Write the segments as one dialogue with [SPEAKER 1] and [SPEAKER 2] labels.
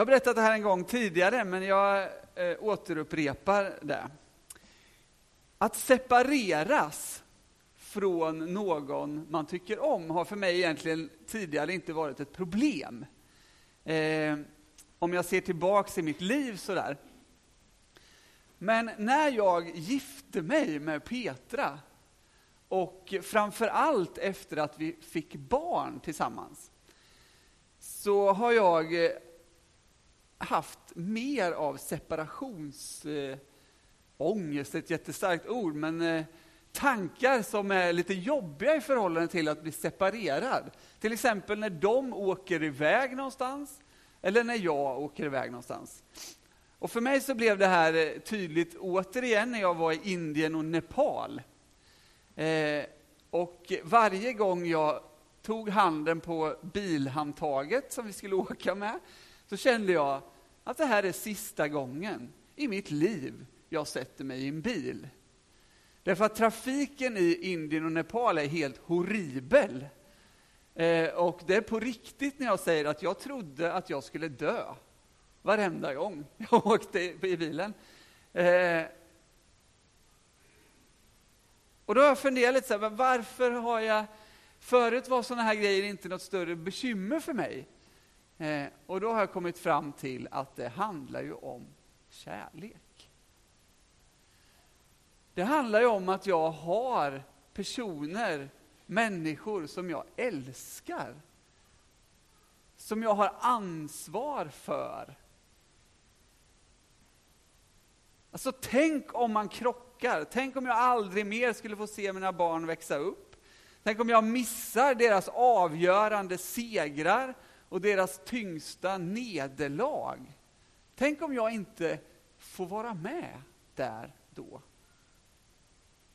[SPEAKER 1] Jag har berättat det här en gång tidigare, men jag eh, återupprepar det. Att separeras från någon man tycker om har för mig egentligen tidigare inte varit ett problem. Eh, om jag ser tillbaks i mitt liv sådär. Men när jag gifte mig med Petra och framför allt efter att vi fick barn tillsammans så har jag eh, haft mer av separationsångest, ett jättestarkt ord, men eh, tankar som är lite jobbiga i förhållande till att bli separerad. Till exempel när de åker iväg någonstans, eller när jag åker iväg någonstans. Och för mig så blev det här eh, tydligt återigen när jag var i Indien och Nepal. Eh, och varje gång jag tog handen på bilhandtaget som vi skulle åka med, så kände jag att det här är sista gången i mitt liv jag sätter mig i en bil. Därför att trafiken i Indien och Nepal är helt horribel. Eh, och det är på riktigt när jag säger att jag trodde att jag skulle dö varenda gång jag åkte i bilen. Eh, och då har jag funderat lite så här, varför har jag... Förut var sådana här grejer inte något större bekymmer för mig. Eh, och då har jag kommit fram till att det handlar ju om kärlek. Det handlar ju om att jag har personer, människor som jag älskar. Som jag har ansvar för. Alltså tänk om man krockar, tänk om jag aldrig mer skulle få se mina barn växa upp. Tänk om jag missar deras avgörande segrar och deras tyngsta nederlag. Tänk om jag inte får vara med där då.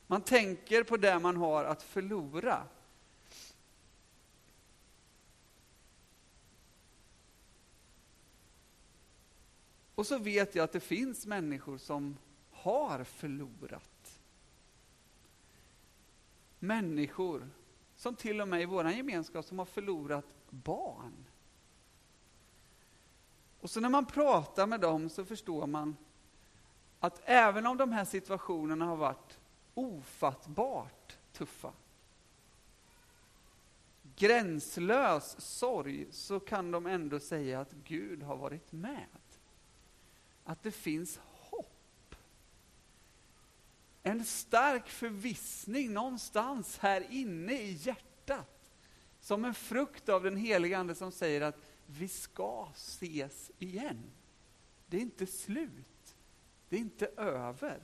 [SPEAKER 1] Man tänker på det man har att förlora. Och så vet jag att det finns människor som har förlorat. Människor som till och med i vår gemenskap som har förlorat barn. Och så när man pratar med dem så förstår man att även om de här situationerna har varit ofattbart tuffa, gränslös sorg, så kan de ändå säga att Gud har varit med. Att det finns hopp. En stark förvissning någonstans här inne i hjärtat. Som en frukt av den heliga Ande som säger att vi ska ses igen. Det är inte slut. Det är inte över.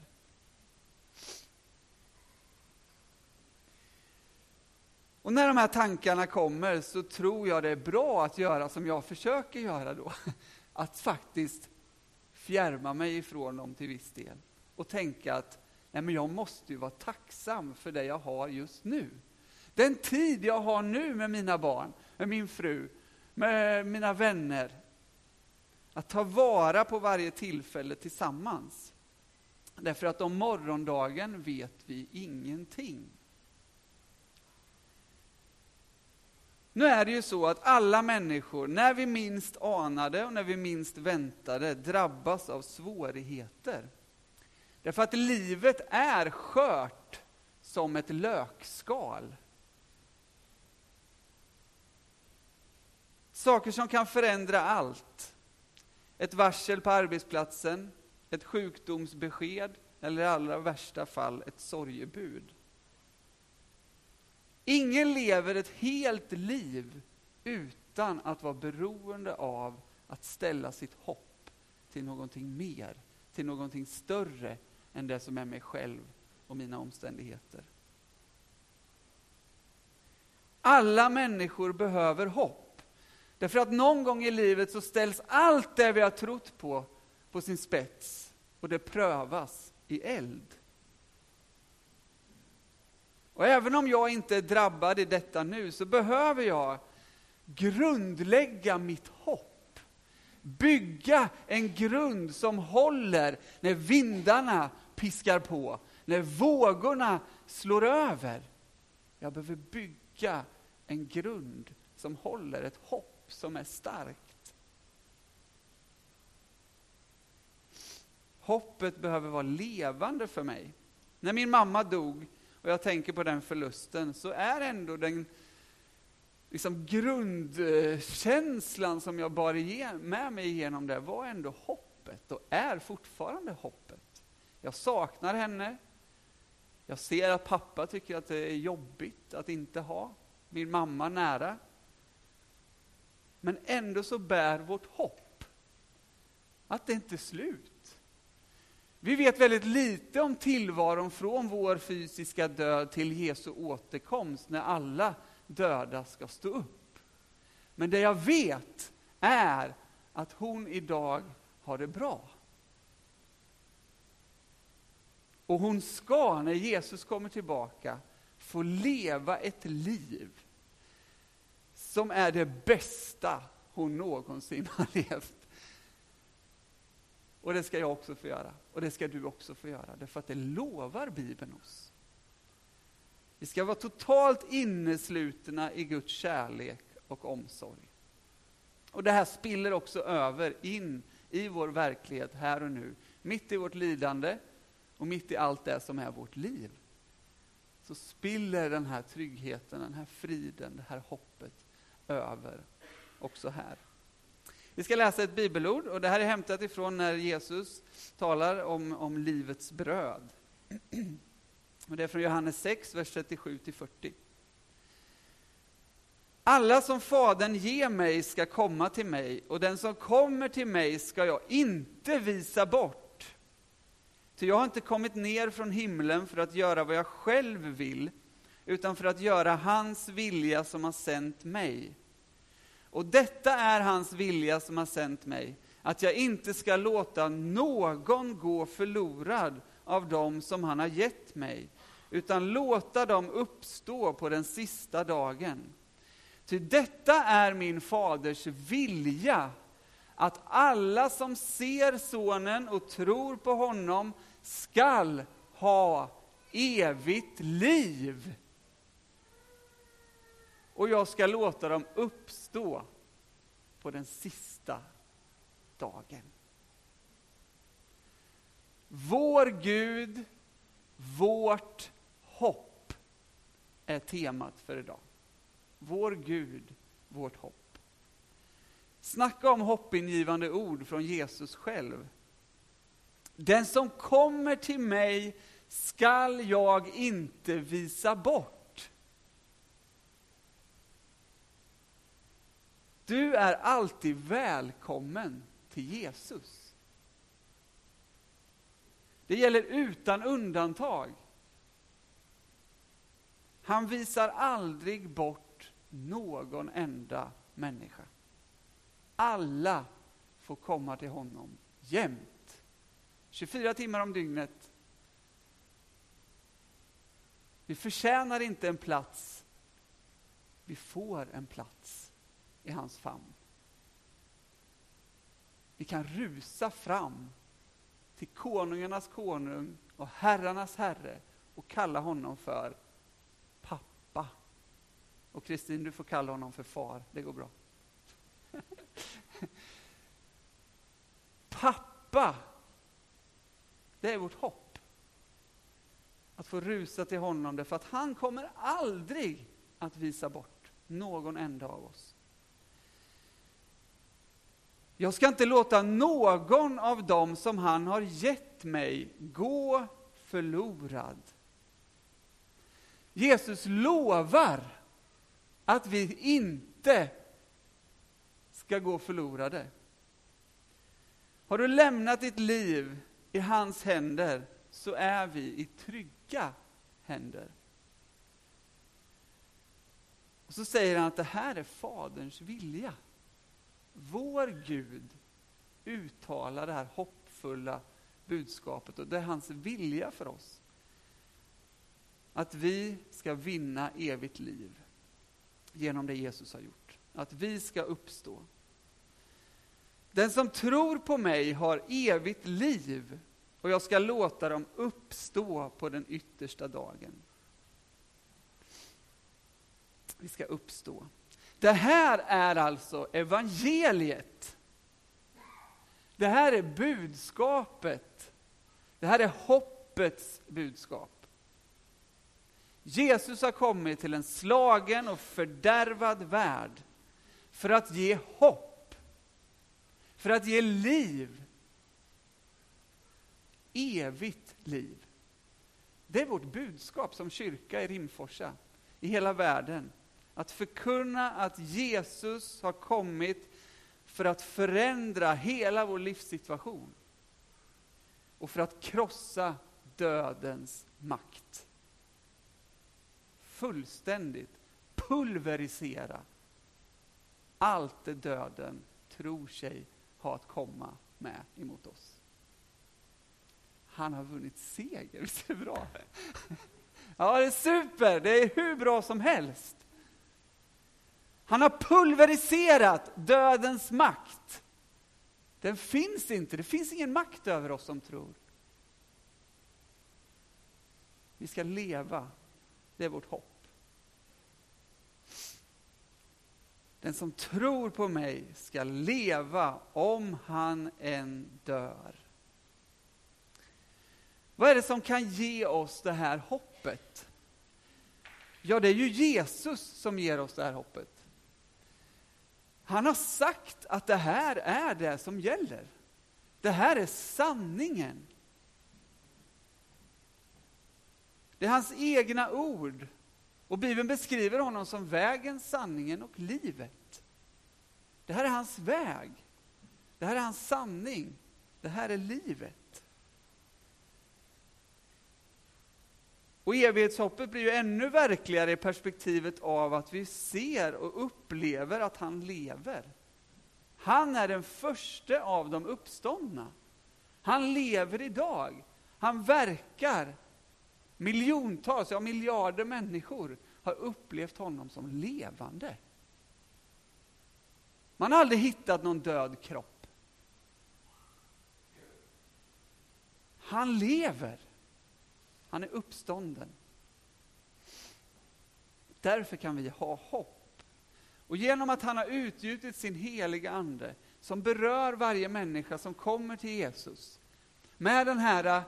[SPEAKER 1] Och när de här tankarna kommer så tror jag det är bra att göra som jag försöker göra då. Att faktiskt fjärma mig ifrån dem till viss del och tänka att nej men jag måste ju vara tacksam för det jag har just nu. Den tid jag har nu med mina barn, med min fru, med mina vänner. Att ta vara på varje tillfälle tillsammans. Därför att om morgondagen vet vi ingenting. Nu är det ju så att alla människor, när vi minst anade och när vi minst väntade, drabbas av svårigheter. Därför att livet är skört som ett lökskal. Saker som kan förändra allt. Ett varsel på arbetsplatsen, ett sjukdomsbesked eller i allra värsta fall ett sorgebud. Ingen lever ett helt liv utan att vara beroende av att ställa sitt hopp till någonting mer, till någonting större än det som är mig själv och mina omständigheter. Alla människor behöver hopp. Därför att någon gång i livet så ställs allt det vi har trott på på sin spets och det prövas i eld. Och även om jag inte är drabbad i detta nu så behöver jag grundlägga mitt hopp. Bygga en grund som håller när vindarna piskar på, när vågorna slår över. Jag behöver bygga en grund som håller, ett hopp som är starkt. Hoppet behöver vara levande för mig. När min mamma dog, och jag tänker på den förlusten, så är ändå den liksom grundkänslan som jag bar med mig igenom det, var ändå hoppet och är fortfarande hoppet. Jag saknar henne. Jag ser att pappa tycker att det är jobbigt att inte ha min mamma nära. Men ändå så bär vårt hopp att det inte är slut. Vi vet väldigt lite om tillvaron från vår fysiska död till Jesu återkomst när alla döda ska stå upp. Men det jag vet är att hon idag har det bra. Och hon ska, när Jesus kommer tillbaka, få leva ett liv som är det bästa hon någonsin har levt. Och det ska jag också få göra. Och det ska du också få göra. Därför att det lovar Bibeln oss. Vi ska vara totalt inneslutna i Guds kärlek och omsorg. Och det här spiller också över in i vår verklighet här och nu. Mitt i vårt lidande och mitt i allt det som är vårt liv. Så spiller den här tryggheten, den här friden, det här hoppet över också här. Vi ska läsa ett bibelord och det här är hämtat ifrån när Jesus talar om, om livets bröd. Och det är från Johannes 6, vers 37-40. Alla som Fadern ger mig ska komma till mig, och den som kommer till mig ska jag inte visa bort. Ty jag har inte kommit ner från himlen för att göra vad jag själv vill, utan för att göra hans vilja som har sänt mig. Och detta är hans vilja som har sänt mig, att jag inte ska låta någon gå förlorad av dem som han har gett mig, utan låta dem uppstå på den sista dagen. Ty detta är min faders vilja, att alla som ser sonen och tror på honom skall ha evigt liv. Och jag ska låta dem uppstå på den sista dagen. Vår Gud, vårt hopp är temat för idag. Vår Gud, vårt hopp. Snacka om hoppingivande ord från Jesus själv. Den som kommer till mig skall jag inte visa bort. Du är alltid välkommen till Jesus. Det gäller utan undantag. Han visar aldrig bort någon enda människa. Alla får komma till honom jämt. 24 timmar om dygnet. Vi förtjänar inte en plats. Vi får en plats i hans famn. Vi kan rusa fram till konungarnas konung och herrarnas herre och kalla honom för pappa. Och Kristin, du får kalla honom för far, det går bra. pappa, det är vårt hopp. Att få rusa till honom, därför att han kommer aldrig att visa bort någon enda av oss. Jag ska inte låta någon av dem som han har gett mig gå förlorad. Jesus lovar att vi inte ska gå förlorade. Har du lämnat ditt liv i hans händer så är vi i trygga händer. Och så säger han att det här är Faderns vilja. Vår Gud uttalar det här hoppfulla budskapet och det är hans vilja för oss. Att vi ska vinna evigt liv genom det Jesus har gjort. Att vi ska uppstå. Den som tror på mig har evigt liv och jag ska låta dem uppstå på den yttersta dagen. Vi ska uppstå. Det här är alltså evangeliet. Det här är budskapet Det här är hoppets budskap. Jesus har kommit till en slagen och fördärvad värld för att ge hopp, för att ge liv, evigt liv. Det är vårt budskap som kyrka i Rimforsa, i hela världen. Att förkunna att Jesus har kommit för att förändra hela vår livssituation och för att krossa dödens makt. Fullständigt pulverisera allt det döden tror sig ha att komma med emot oss. Han har vunnit seger, visst är det bra? Ja, det är super, det är hur bra som helst. Han har pulveriserat dödens makt. Den finns inte, det finns ingen makt över oss som tror. Vi ska leva, det är vårt hopp. Den som tror på mig ska leva om han än dör. Vad är det som kan ge oss det här hoppet? Ja, det är ju Jesus som ger oss det här hoppet. Han har sagt att det här är det som gäller. Det här är sanningen. Det är hans egna ord. Och Bibeln beskriver honom som vägen, sanningen och livet. Det här är hans väg. Det här är hans sanning. Det här är livet. Och evighetshoppet blir ju ännu verkligare i perspektivet av att vi ser och upplever att han lever. Han är den första av de uppståndna. Han lever idag. Han verkar. Miljontals, ja miljarder människor har upplevt honom som levande. Man har aldrig hittat någon död kropp. Han lever. Han är uppstånden. Därför kan vi ha hopp. Och genom att han har utgjutit sin heliga Ande, som berör varje människa som kommer till Jesus, med den här äh,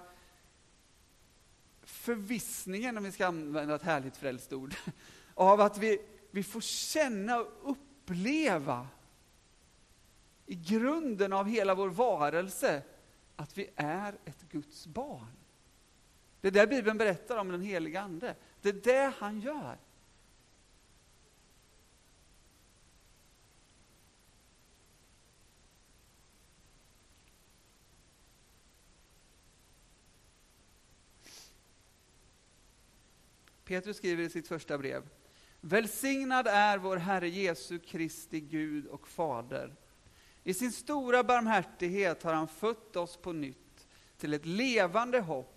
[SPEAKER 1] förvissningen, om vi ska använda ett härligt frälst ord, av att vi, vi får känna och uppleva i grunden av hela vår varelse att vi är ett Guds barn. Det är det Bibeln berättar om den heliga Ande. Det är det han gör. Petrus skriver i sitt första brev. Välsignad är vår Herre Jesu Kristi Gud och Fader. I sin stora barmhärtighet har han fött oss på nytt till ett levande hopp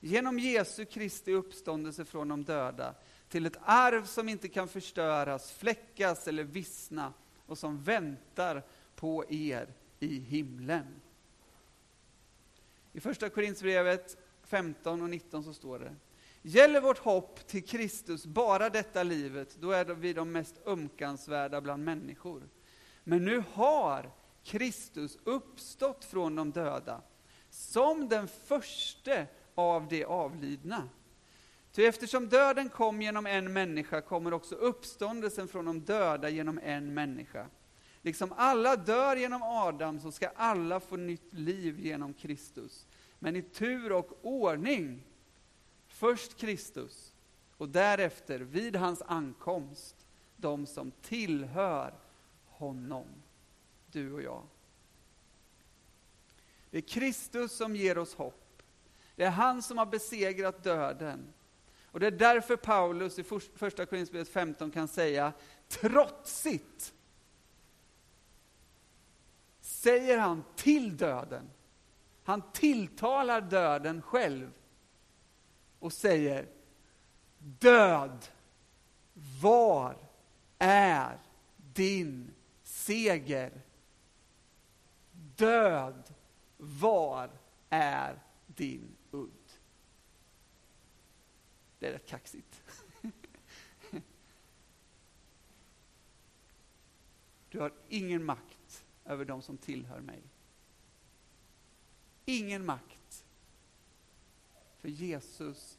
[SPEAKER 1] genom Jesu Kristi uppståndelse från de döda till ett arv som inte kan förstöras, fläckas eller vissna och som väntar på er i himlen. I första Korinthierbrevet 15 och 19 så står det Gäller vårt hopp till Kristus bara detta livet, då är vi de mest ömkansvärda bland människor. Men nu har Kristus uppstått från de döda, som den första av de avlidna. Ty eftersom döden kom genom en människa kommer också uppståndelsen från de döda genom en människa. Liksom alla dör genom Adam så ska alla få nytt liv genom Kristus. Men i tur och ordning Först Kristus och därefter, vid hans ankomst, de som tillhör honom, du och jag. Det är Kristus som ger oss hopp. Det är han som har besegrat döden. Och det är därför Paulus i första Korinthierbrevet 15 kan säga, trotsigt säger han till döden. Han tilltalar döden själv och säger Död, var är din seger? Död, var är din? Det är rätt kaxigt. Du har ingen makt över de som tillhör mig. Ingen makt. För Jesus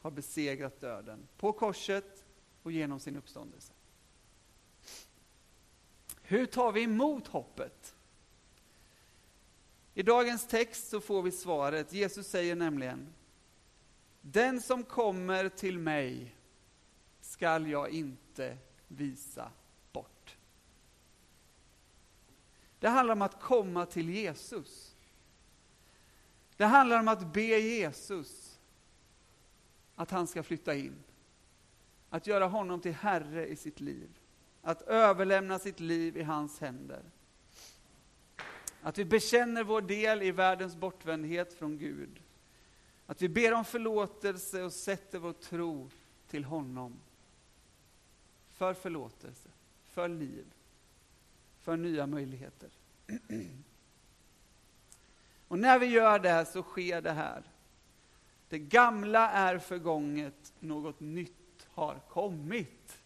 [SPEAKER 1] har besegrat döden på korset och genom sin uppståndelse. Hur tar vi emot hoppet? I dagens text så får vi svaret. Jesus säger nämligen den som kommer till mig skall jag inte visa bort. Det handlar om att komma till Jesus. Det handlar om att be Jesus att han ska flytta in. Att göra honom till Herre i sitt liv. Att överlämna sitt liv i hans händer. Att vi bekänner vår del i världens bortvändhet från Gud. Att vi ber om förlåtelse och sätter vår tro till honom. För förlåtelse, för liv, för nya möjligheter. Och när vi gör det så sker det här. Det gamla är förgånget, något nytt har kommit.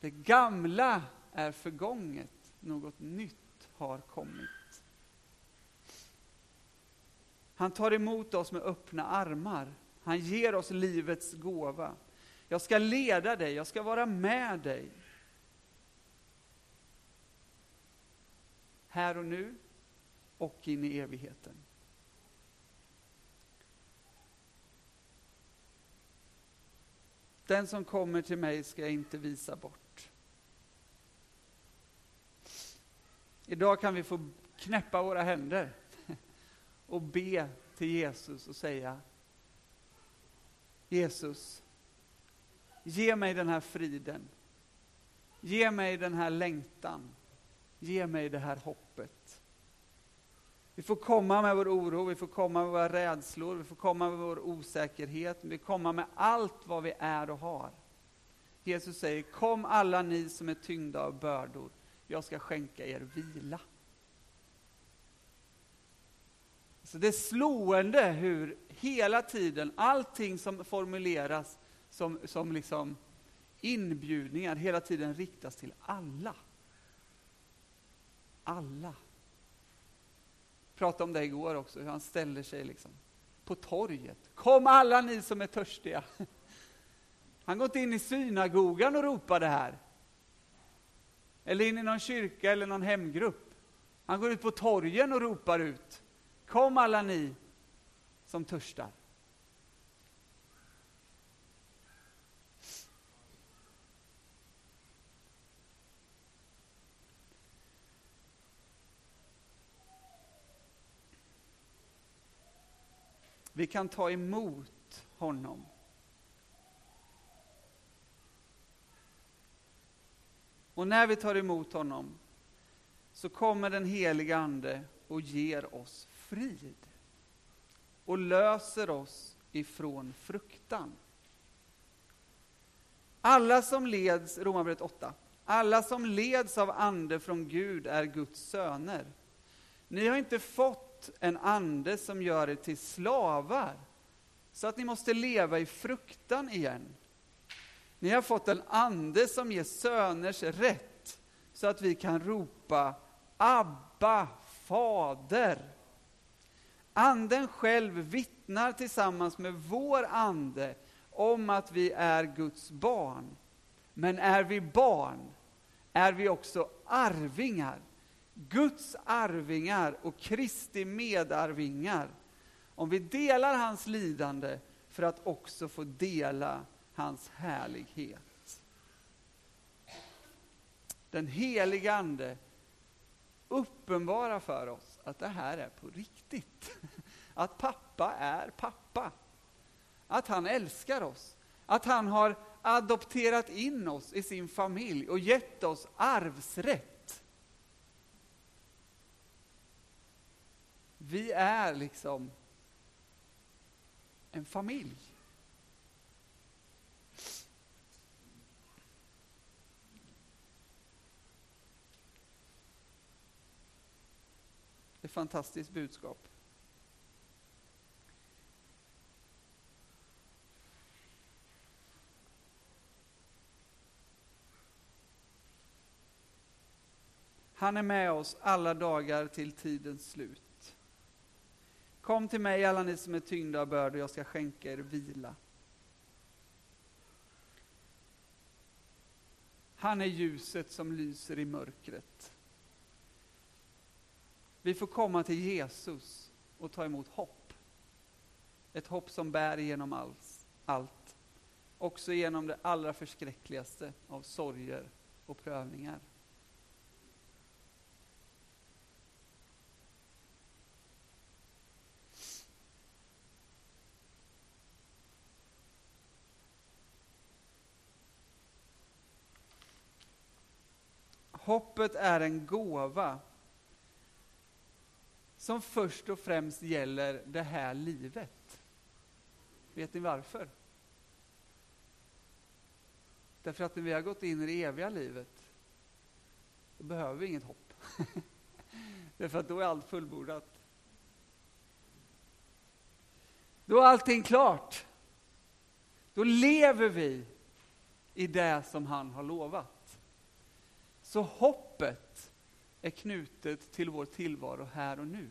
[SPEAKER 1] Det gamla är förgånget, något nytt har kommit. Han tar emot oss med öppna armar. Han ger oss livets gåva. Jag ska leda dig, jag ska vara med dig. Här och nu och in i evigheten. Den som kommer till mig ska jag inte visa bort. Idag kan vi få knäppa våra händer och be till Jesus och säga Jesus, ge mig den här friden. Ge mig den här längtan. Ge mig det här hoppet. Vi får komma med vår oro, vi får komma med våra rädslor, vi får komma med vår osäkerhet, vi får komma med allt vad vi är och har. Jesus säger, kom alla ni som är tyngda av bördor, jag ska skänka er vila. Så det är slående hur hela tiden allting som formuleras som, som liksom inbjudningar hela tiden riktas till alla. Alla pratade om det igår också, hur han ställer sig liksom på torget. Kom alla ni som är törstiga. Han går inte in i synagogan och ropar det här. Eller in i någon kyrka eller någon hemgrupp. Han går ut på torgen och ropar ut. Kom alla ni som törstar. Vi kan ta emot honom. Och när vi tar emot honom så kommer den heliga Ande och ger oss frid och löser oss ifrån fruktan. Alla som leds, Romarbrevet 8, alla som leds av ande från Gud är Guds söner. Ni har inte fått en ande som gör er till slavar, så att ni måste leva i fruktan igen. Ni har fått en ande som ger söners rätt, så att vi kan ropa Abba, Fader. Anden själv vittnar tillsammans med vår ande om att vi är Guds barn. Men är vi barn är vi också arvingar Guds arvingar och Kristi medarvingar. Om vi delar hans lidande för att också få dela hans härlighet. Den heliga Ande uppenbara för oss att det här är på riktigt. Att pappa är pappa. Att han älskar oss. Att han har adopterat in oss i sin familj och gett oss arvsrätt. Vi är liksom en familj. Ett fantastiskt budskap. Han är med oss alla dagar till tidens slut. Kom till mig alla ni som är tyngda av börd och jag ska skänka er vila. Han är ljuset som lyser i mörkret. Vi får komma till Jesus och ta emot hopp. Ett hopp som bär igenom allt, allt. Också genom det allra förskräckligaste av sorger och prövningar. Hoppet är en gåva som först och främst gäller det här livet. Vet ni varför? Därför att när vi har gått in i det eviga livet, då behöver vi inget hopp. Därför att då är allt fullbordat. Då är allting klart. Då lever vi i det som han har lovat. Så hoppet är knutet till vår tillvaro här och nu.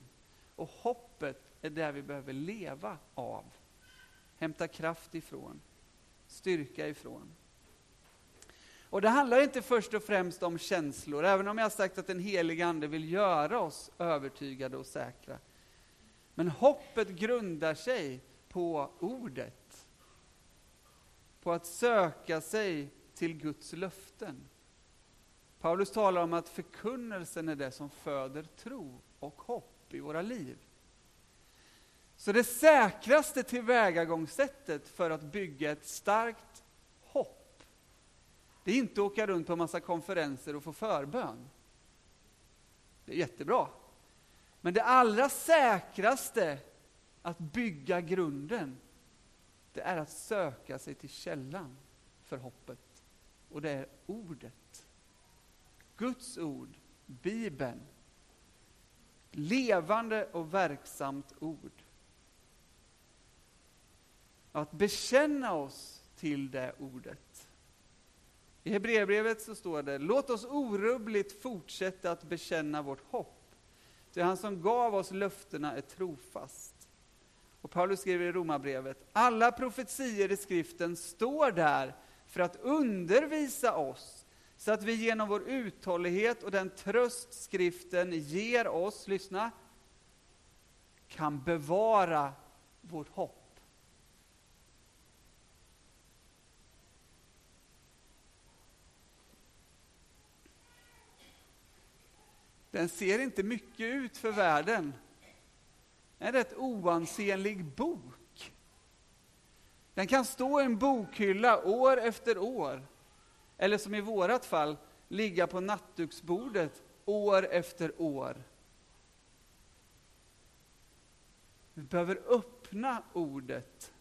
[SPEAKER 1] Och hoppet är där vi behöver leva av. Hämta kraft ifrån, styrka ifrån. Och det handlar inte först och främst om känslor, även om jag har sagt att den helige Ande vill göra oss övertygade och säkra. Men hoppet grundar sig på ordet. På att söka sig till Guds löften. Paulus talar om att förkunnelsen är det som föder tro och hopp i våra liv. Så det säkraste tillvägagångssättet för att bygga ett starkt hopp, det är inte att åka runt på en massa konferenser och få förbön. Det är jättebra. Men det allra säkraste att bygga grunden, det är att söka sig till källan för hoppet. Och det är ordet. Guds ord, Bibeln. Levande och verksamt ord. Att bekänna oss till det ordet. I Hebreerbrevet så står det, låt oss orubbligt fortsätta att bekänna vårt hopp. Ty han som gav oss löftena är trofast. Och Paulus skriver i Romarbrevet, alla profetier i skriften står där för att undervisa oss så att vi genom vår uthållighet och den tröst skriften ger oss, lyssna, kan bevara vårt hopp. Den ser inte mycket ut för världen. Det är en rätt oansenlig bok. Den kan stå i en bokhylla år efter år. Eller som i vårat fall, ligga på nattduksbordet år efter år. Vi behöver öppna ordet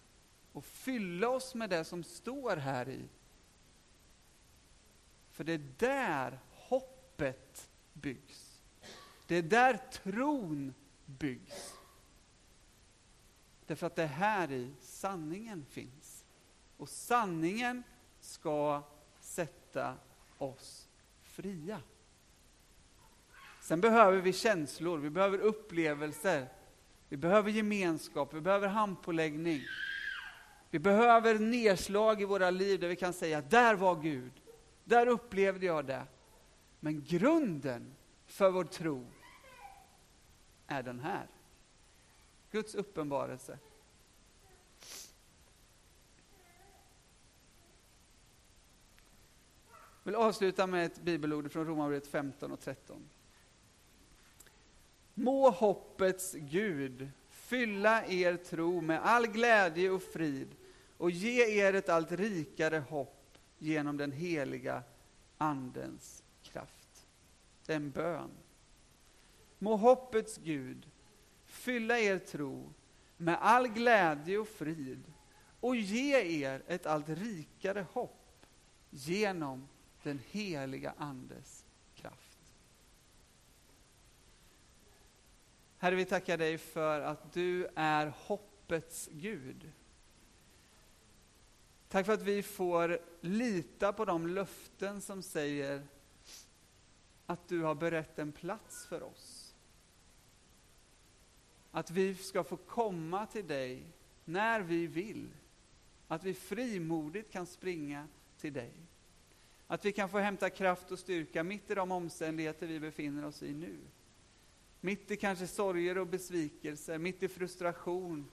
[SPEAKER 1] och fylla oss med det som står här i. För det är där hoppet byggs. Det är där tron byggs. Därför att det är här i sanningen finns. Och sanningen ska sätta oss fria. Sen behöver vi känslor, vi behöver upplevelser, vi behöver gemenskap, vi behöver handpåläggning. Vi behöver nedslag i våra liv där vi kan säga, där var Gud, där upplevde jag det. Men grunden för vår tro är den här. Guds uppenbarelse. Vill avsluta med ett bibelord från Romarbrevet 15 och 13. Må hoppets Gud fylla er tro med all glädje och frid och ge er ett allt rikare hopp genom den heliga Andens kraft. Det är en bön. Må hoppets Gud fylla er tro med all glädje och frid och ge er ett allt rikare hopp genom den heliga Andes kraft. Herre, vi tackar dig för att du är hoppets Gud. Tack för att vi får lita på de löften som säger att du har berett en plats för oss. att vi ska få komma till dig när vi vill. Att vi frimodigt kan springa till dig. Att vi kan få hämta kraft och styrka mitt i de omständigheter vi befinner oss i nu. Mitt i kanske sorger och besvikelser, mitt i frustration,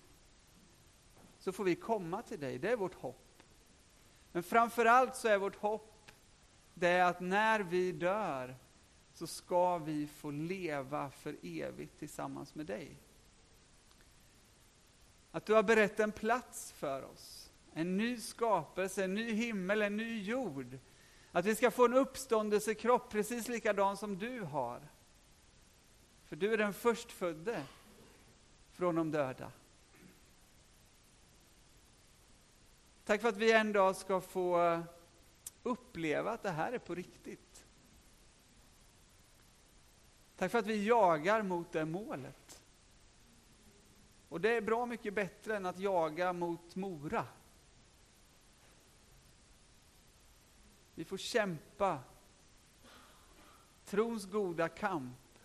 [SPEAKER 1] så får vi komma till dig. Det är vårt hopp. Men framför allt så är vårt hopp det att när vi dör så ska vi få leva för evigt tillsammans med dig. Att du har berett en plats för oss. En ny skapelse, en ny himmel, en ny jord. Att vi ska få en uppståndelsekropp precis likadan som du har. För du är den förstfödde från de döda. Tack för att vi en dag ska få uppleva att det här är på riktigt. Tack för att vi jagar mot det målet. Och det är bra mycket bättre än att jaga mot Mora. Vi får kämpa trons goda kamp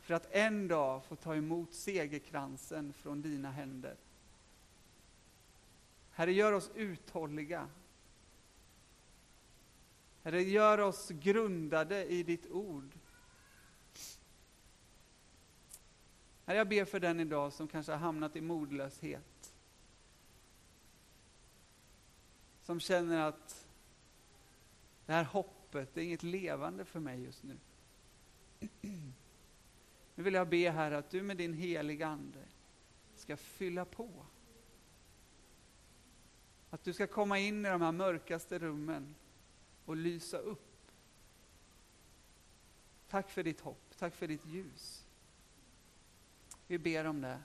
[SPEAKER 1] för att en dag få ta emot segerkransen från dina händer. Herre, gör oss uthålliga. Herre, gör oss grundade i ditt ord. Herre, jag ber för den idag som kanske har hamnat i modlöshet. Som känner att det här hoppet, det är inget levande för mig just nu. Nu vill jag be här att du med din heliga Ande ska fylla på. Att du ska komma in i de här mörkaste rummen och lysa upp. Tack för ditt hopp, tack för ditt ljus. Vi ber om det.